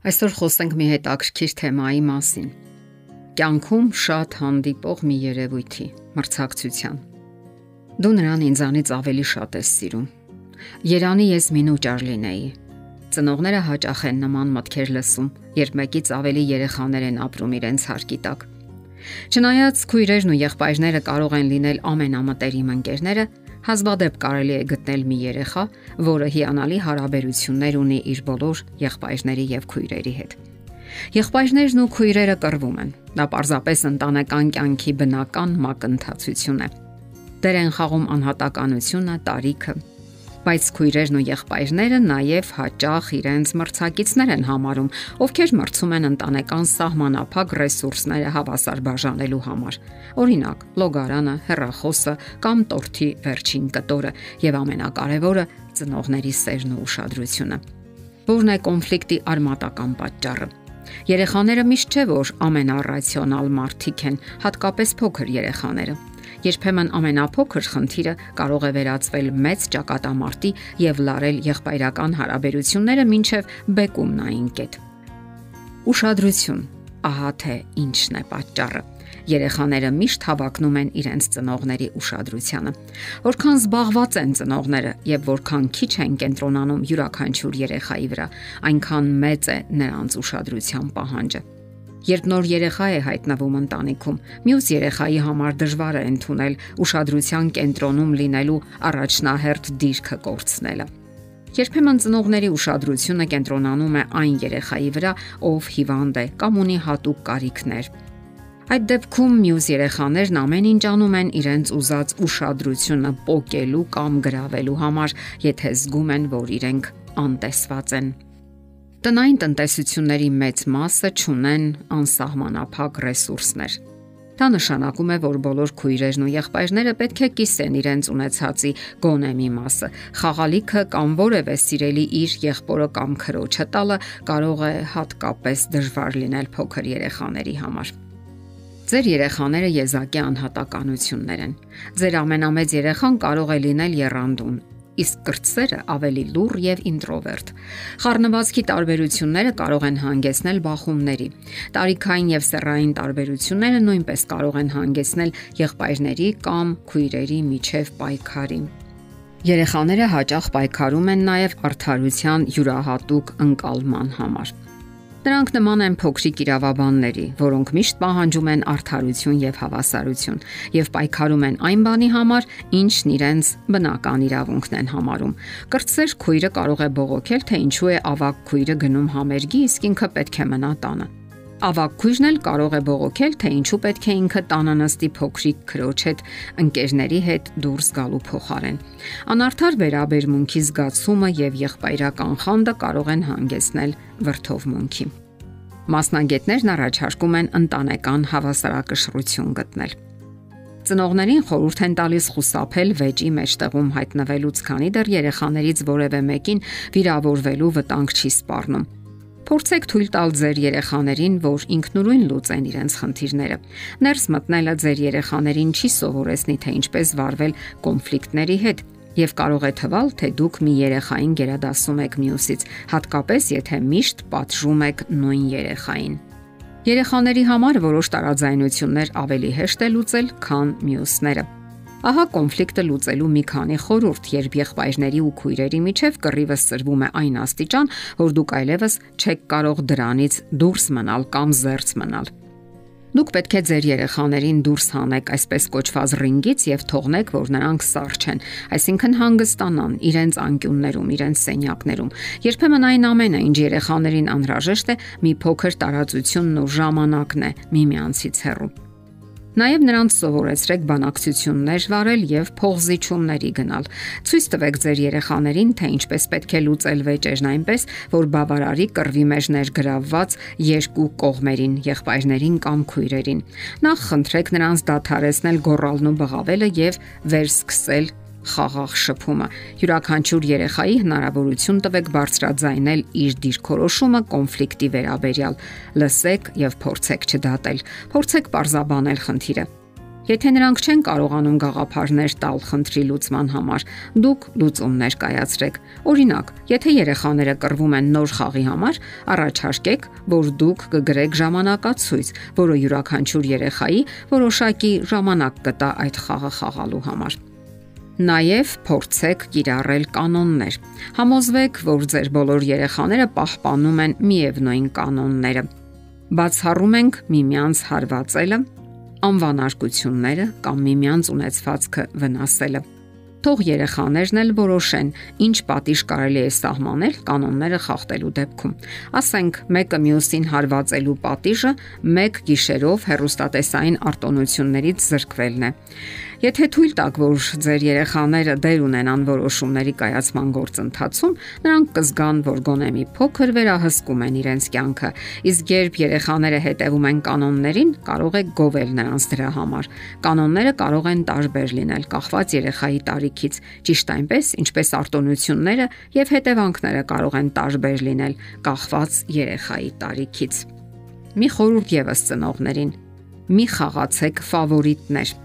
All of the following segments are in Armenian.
Այսօր խոսենք մի հետաքրքիր թեմայի մասին։ Կյանքում շատ հանդիպող մի երևույթի՝ մրցակցության։ Դու նրան ինձանից ավելի շատ ես սիրում։ Երանի ես մինուճար լինեի։ Ծնողները հաճախ են նման մտքեր լսում, երբ մեկից ավելի երեխաներ են ապրում իրենց հարկի տակ։ Չնայած քույրերն ու եղբայրները կարող են լինել ամենամտերիմ ընկերները, Հազվադեպ կարելի է գտնել մի երեխա, որը հիանալի հարաբերություններ ունի իր բոլոր եղբայրների եւ քույրերի հետ։ Եղբայրներն ու քույրերը կռվում են։ Դա պարզապես ընտանեկան կյանքի բնական մակընթացություն է։ Դեր են խաղում անհատականությունը, տարիքը, բայց քույրերն ու եղբայրները նաև հաճախ իրենց մրցակիցներ են համարում, ովքեր մրցում են ընտանեկան սահմանափակ ռեսուրսները հավասար բաժանելու համար։ Օրինակ, լոգարանը, հեռախոսը կամ տորթի վերջին կտորը եւ ամենակարևորը ծնողների սերն ու ուշադրությունը։ Որն է կոնֆլիկտի արմատական պատճառը։ Երեխաները միշտ չէ որ ամենառացիոնալ մարդիկ են, հատկապես փոքր երեխաները Երբեմն ամենափոքր խնդիրը կարող է վերածվել մեծ ճակատամարտի եւ լարել եղբայրական հարաբերությունները մինչև բեկումնային կետ։ Ուշադրություն։ Ահա թե ինչն է պատճառը։ Երեխաները միշտ հավակնում են իրենց ծնողների ուշադրությանը։ Որքան զբաղված են ծնողները եւ որքան քիչ են կենտրոնանում յուրաքանչյուր երեխայի վրա, այնքան մեծ է նրանց ուշադրության պահանջը։ Երբ նոր երեխա է հայտնվում ընտանիքում, մյուս երեխայի համար դժվար է ընդունել ուշադրության կենտրոնում լինելու առաջնահերթ դիրքը կորցնելը։ Երբեմն ծնողների ուշադրությունը կենտրոնանում է այն երեխայի վրա, ով հիվանդ է կամ ունի հատուկ կարիքներ։ Այդ դեպքում մյուս երեխաներն ամեն ինչ անում են իրենց ուզած ուշադրությունը փոկելու կամ գրավելու համար, եթե զգում են, որ իրենք անտեսված են։ Տնային տնտեսությունների մեծ մասը ճունեն անսահմանափակ ռեսուրսներ։ Դա նշանակում է, որ բոլոր քույրերն ու եղբայրները պետք է կիսեն իրենց ունեցածի գոնե մի մասը։ Խաղալիքը կամ որևէ սիրելի իր եղբորը կամ քրոջը տալը կարող է հատկապես դժվար լինել փոքր երեխաների համար։ Ձեր երեխաները եզակի անհատականություններ են։ Ձեր ամենամեծ երեխան կարող է լինել երանդուն, իսկ կրտսերը ավելի լուր եւ ինտրովերտ։ Խառնվածքի տարբերությունները կարող են հանգեցնել բախումների։ Տարիքային եւ սեռային տարբերությունները նույնպես կարող են հանգեցնել եղբայրների կամ քույրերի միջև պայքարի։ Երեխաները հաճախ պայքարում են նաև արդարության յուրահատուկ ընկալման համար։ Նրանք նման են փոքրիկ իրավաբանների, որոնք միշտ պահանջում են արդարություն եւ հավասարություն եւ պայքարում են այն բանի համար, ինչն իրենց բնական իրավունքն են համարում։ Կրտսեր քույրը կարող է բողոքել, թե ինչու է ավակ քույրը գնում համերգի, իսկ ինքը պետք է մնա տանը։ Ավակ քույրն էլ կարող է բողոքել, թե ինչու պետք է ինքը տանը նստի փոքրիկ քրոջ հետ ընկերների հետ դուրս գալու փոխարեն։ Անարդար վերաբերմունքի զգացումը եւ եղբայրական խանդը կարող են հանգեցնել վրթովմունքի։ Մասնագետներն առաջարկում են ընտանեկան հավասարակշռություն գտնել։ Ծնողներին խորհուրդ են տալիս խուսափել վեճի մեջտեղում հայտնվելուց, քանի դեռ երեխաներից որևէ մեկին վիրավորվելու վտանգ չի սպառնում Փորձեք թույլ տալ ձեր երեխաներին, որ ինքնուրույն լուծեն իրենց խնդիրները։ Ներս մտնելը ձեր երեխաներին չի սովորեցնի, թե ինչպես վարվել կոնֆլիկտների հետ, եւ կարող է թվալ, թե դուք մի երեխային գերադասում եք մյուսից, հատկապես եթե միշտ պատժում եք նույն երեխային։ Երեխաների համար որոշ տարաձայնություններ ավելի հեշտ է լուծել, քան մյուսները։ Ահա կոնֆլիկտը լուծելու մի քանի խորհուրդ, երբ եղբայրների ու քույրերի միջև կռիվը սրվում է այն աստիճան, որ դուք այլևս չեք կարող դրանից դուրս մնալ կամ զերծ մնալ։ Դուք պետք է ձեր երեխաներին դուրս հանեք այսպես կոչված ռինգից եւ թողնեք, որ նրանք սարճեն, այսինքն հանգստանան իրենց անկյուններում, իրենց սենյակներում։ Երբեմն այն ամենը, ինչ երեխաներին անհրաժեշտ է, մի փոքր տարածությունն ու ժամանակն է միմյանցից հեռու։ Նաև նրանց սովորեցրեք բանակցություններ վարել եւ փողզիչումների գնալ։ Ցույց տվեք ձեր երեխաներին, թե ինչպես պետք է լուծել վեճերն այնպես, որ բավարարի կռվի մեջ ներգրավված երկու կողմերին, եղբայրներին կամ քույրերին։ Նախ խնդրեք նրանց դադարեցնել գոռալն ու բղավելը եւ վերսկսել խաղաղ շփումը։ Յուրաքանչյուր երեխայի հնարավորություն տվեք բարձրաձայնել իր դիրքորոշումը կոնֆլիկտի վերաբերյալ։ Լսեք եւ փորձեք չդատել։ Փորձեք parzabanել խնդիրը։ Եթե նրանք չեն կարողանում գաղափարներ տալ խնդրի լուծման համար, դուք լուծումներ կայացրեք։ Օրինակ, եթե երեխաները կռվում են նոր խաղի համար, առաջարկեք, որ դուք կգրեք ժամանակացույց, որը յուրաքանչյուր երեխայի որոշակի ժամանակ կտա այդ խաղը խաղալու համար։ Նաև փորձեք կիրառել կանոններ։ Համոզվեք, որ ձեր բոլոր երեխաները պահպանում են միևնույն կանոնները։ Բացառում ենք միմյանց հարվածելը, անվանարկությունները կամ միմյանց ունեցվածքը վնասելը։ Թող երեխաներն էլ որոշեն, ինչ պատիժ կարելի է սահմանել կանոնները խախտելու դեպքում։ Ասենք, մեկը մյուսին հարվածելու պատիժը մեկ գիշերով հերոստատեսային արտոնություններից զրկվելն է։ Եթե թույլ տաք, որ ձեր երեխաները դեր ունենան որոշումների կայացման գործընթացում, նրանք կզգան, որ գոնե մի փոքր վերահսկում են իրենց կյանքը, իսկ երբ երեխաները հետևում են կանոններին, կարող է գովել նրանց դրա համար։ Կանոնները կարող են տարբեր լինել, կախված երեխայի տարիքից, ճիշտ այնպես, ինչպես արտոնությունները եւ հետևանքները կարող են տարբեր լինել, կախված երեխայի տարիքից։ Մի խորհուրդ եւս ծնողներին՝ մի խաղացեք ֆավորիտներ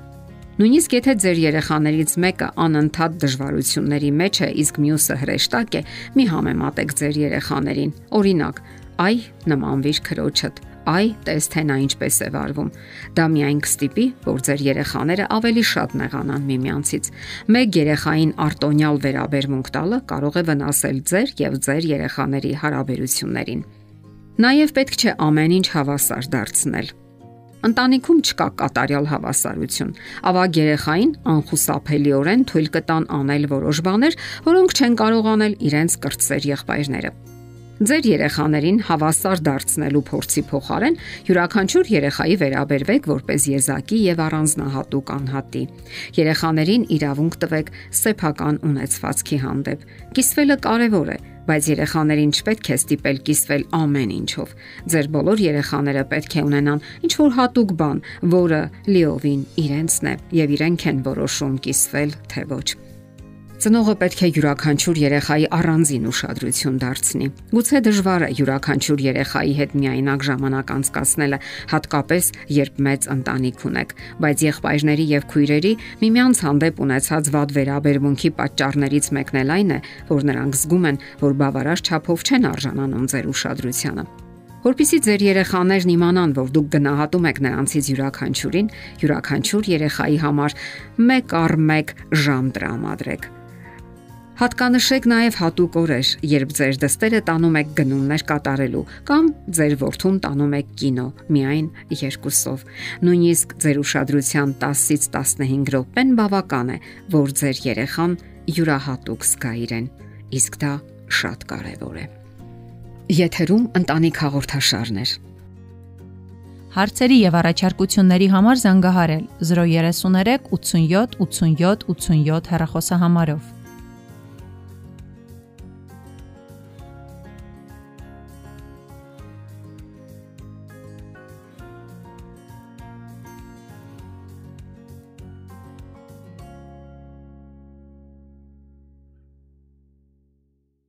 Նույնիսկ եթե ձեր երեխաներից մեկը անընդհատ դժվարությունների մեջ է, իսկ մյուսը հրեշտակ է, մի համեմատեք ձեր երեխաներին։ Օրինակ, այ նմանվիր քրոջդ, այ տես թե նա ինչպես է վարվում։ Դա միայն կստիպի, որ ձեր երեխաները ավելի շատ նեղանան միմյանցից։ Մեկ երեխային արտոնյալ վերաբերմունք տալը կարող է վնասել ձեր եւ ձեր երեխաների հարաբերություններին։ Նաև պետք չէ ամեն ինչ հավասար դարձնել Ընտանիքում չկա կատարյալ հավասարություն։ Ավագ երեխային անխուսափելիորեն թույլ կտան անել որոշ բաներ, որոնք չեն կարող անել իրենց կրտսեր եղբայրները։ Ձեր երեխաներին հավասար դարձնելու փորձի փոխարեն յուրաքանչյուր երեխայի վերաբերվեք որպես եզակի եւ առանձնահատուկ անհատի։ Երեխաներին իրավունք տվեք սեփական ունեցվածքի հանդեպ։ Կիսվելը կարևոր է, բայց երեխաներին չպետք է ստիպել կիսվել ամեն ինչով։ Ձեր բոլոր երեխաները պետք է ունենան ինչ որ հատուկ բան, որը լիովին իրենցն է եւ իրենք են որոշում կիսվել թե ոչ։ Ծնողը պետք է յուրաքանչյուր երեխայի առանձին ուշադրություն դարձնի։ Գուցե դժվար է յուրաքանչյուր երեխայի հետ միայնակ ժամանակ անցկացնելը, հատկապես երբ մեծ ընտանիք ունեք, բայց եղբայրների եւ քույրերի միմյանց հանդեպ ունեցած վատ վերաբերմունքի պատճառներից մեկն էլ այն է, որ նրանք զգում են, որ բավարար չափով չեն արժանանում ձեր ուշադրությանը որpիսի ձեր երեխաներն իմանան, որ դուք գնահատում եք նրանցից յուրաքանչյուրին, յուրաքանչյուր երեխայի համար մեկ առ մեկ ժամ տրամադրեք։ Հատկանշեք նաև հատուկ օրեր, երբ ձեր դստերը տանում եք գնումներ կատարելու կամ ձեր որդուն տանում եք կինո միայն երկուսով։ Նույնիսկ ձեր ուշադրության 10-ից 15 րոպեն բավական է, որ ձեր երեխան յուրահատուկ զգա իրեն։ Իսկ դա շատ կարևոր է։ Եթերում ընտանիք հաղորդաշարներ։ Հարցերի եւ առաջարկությունների համար զանգահարել 033 87 87 87 հեռախոսահամարով։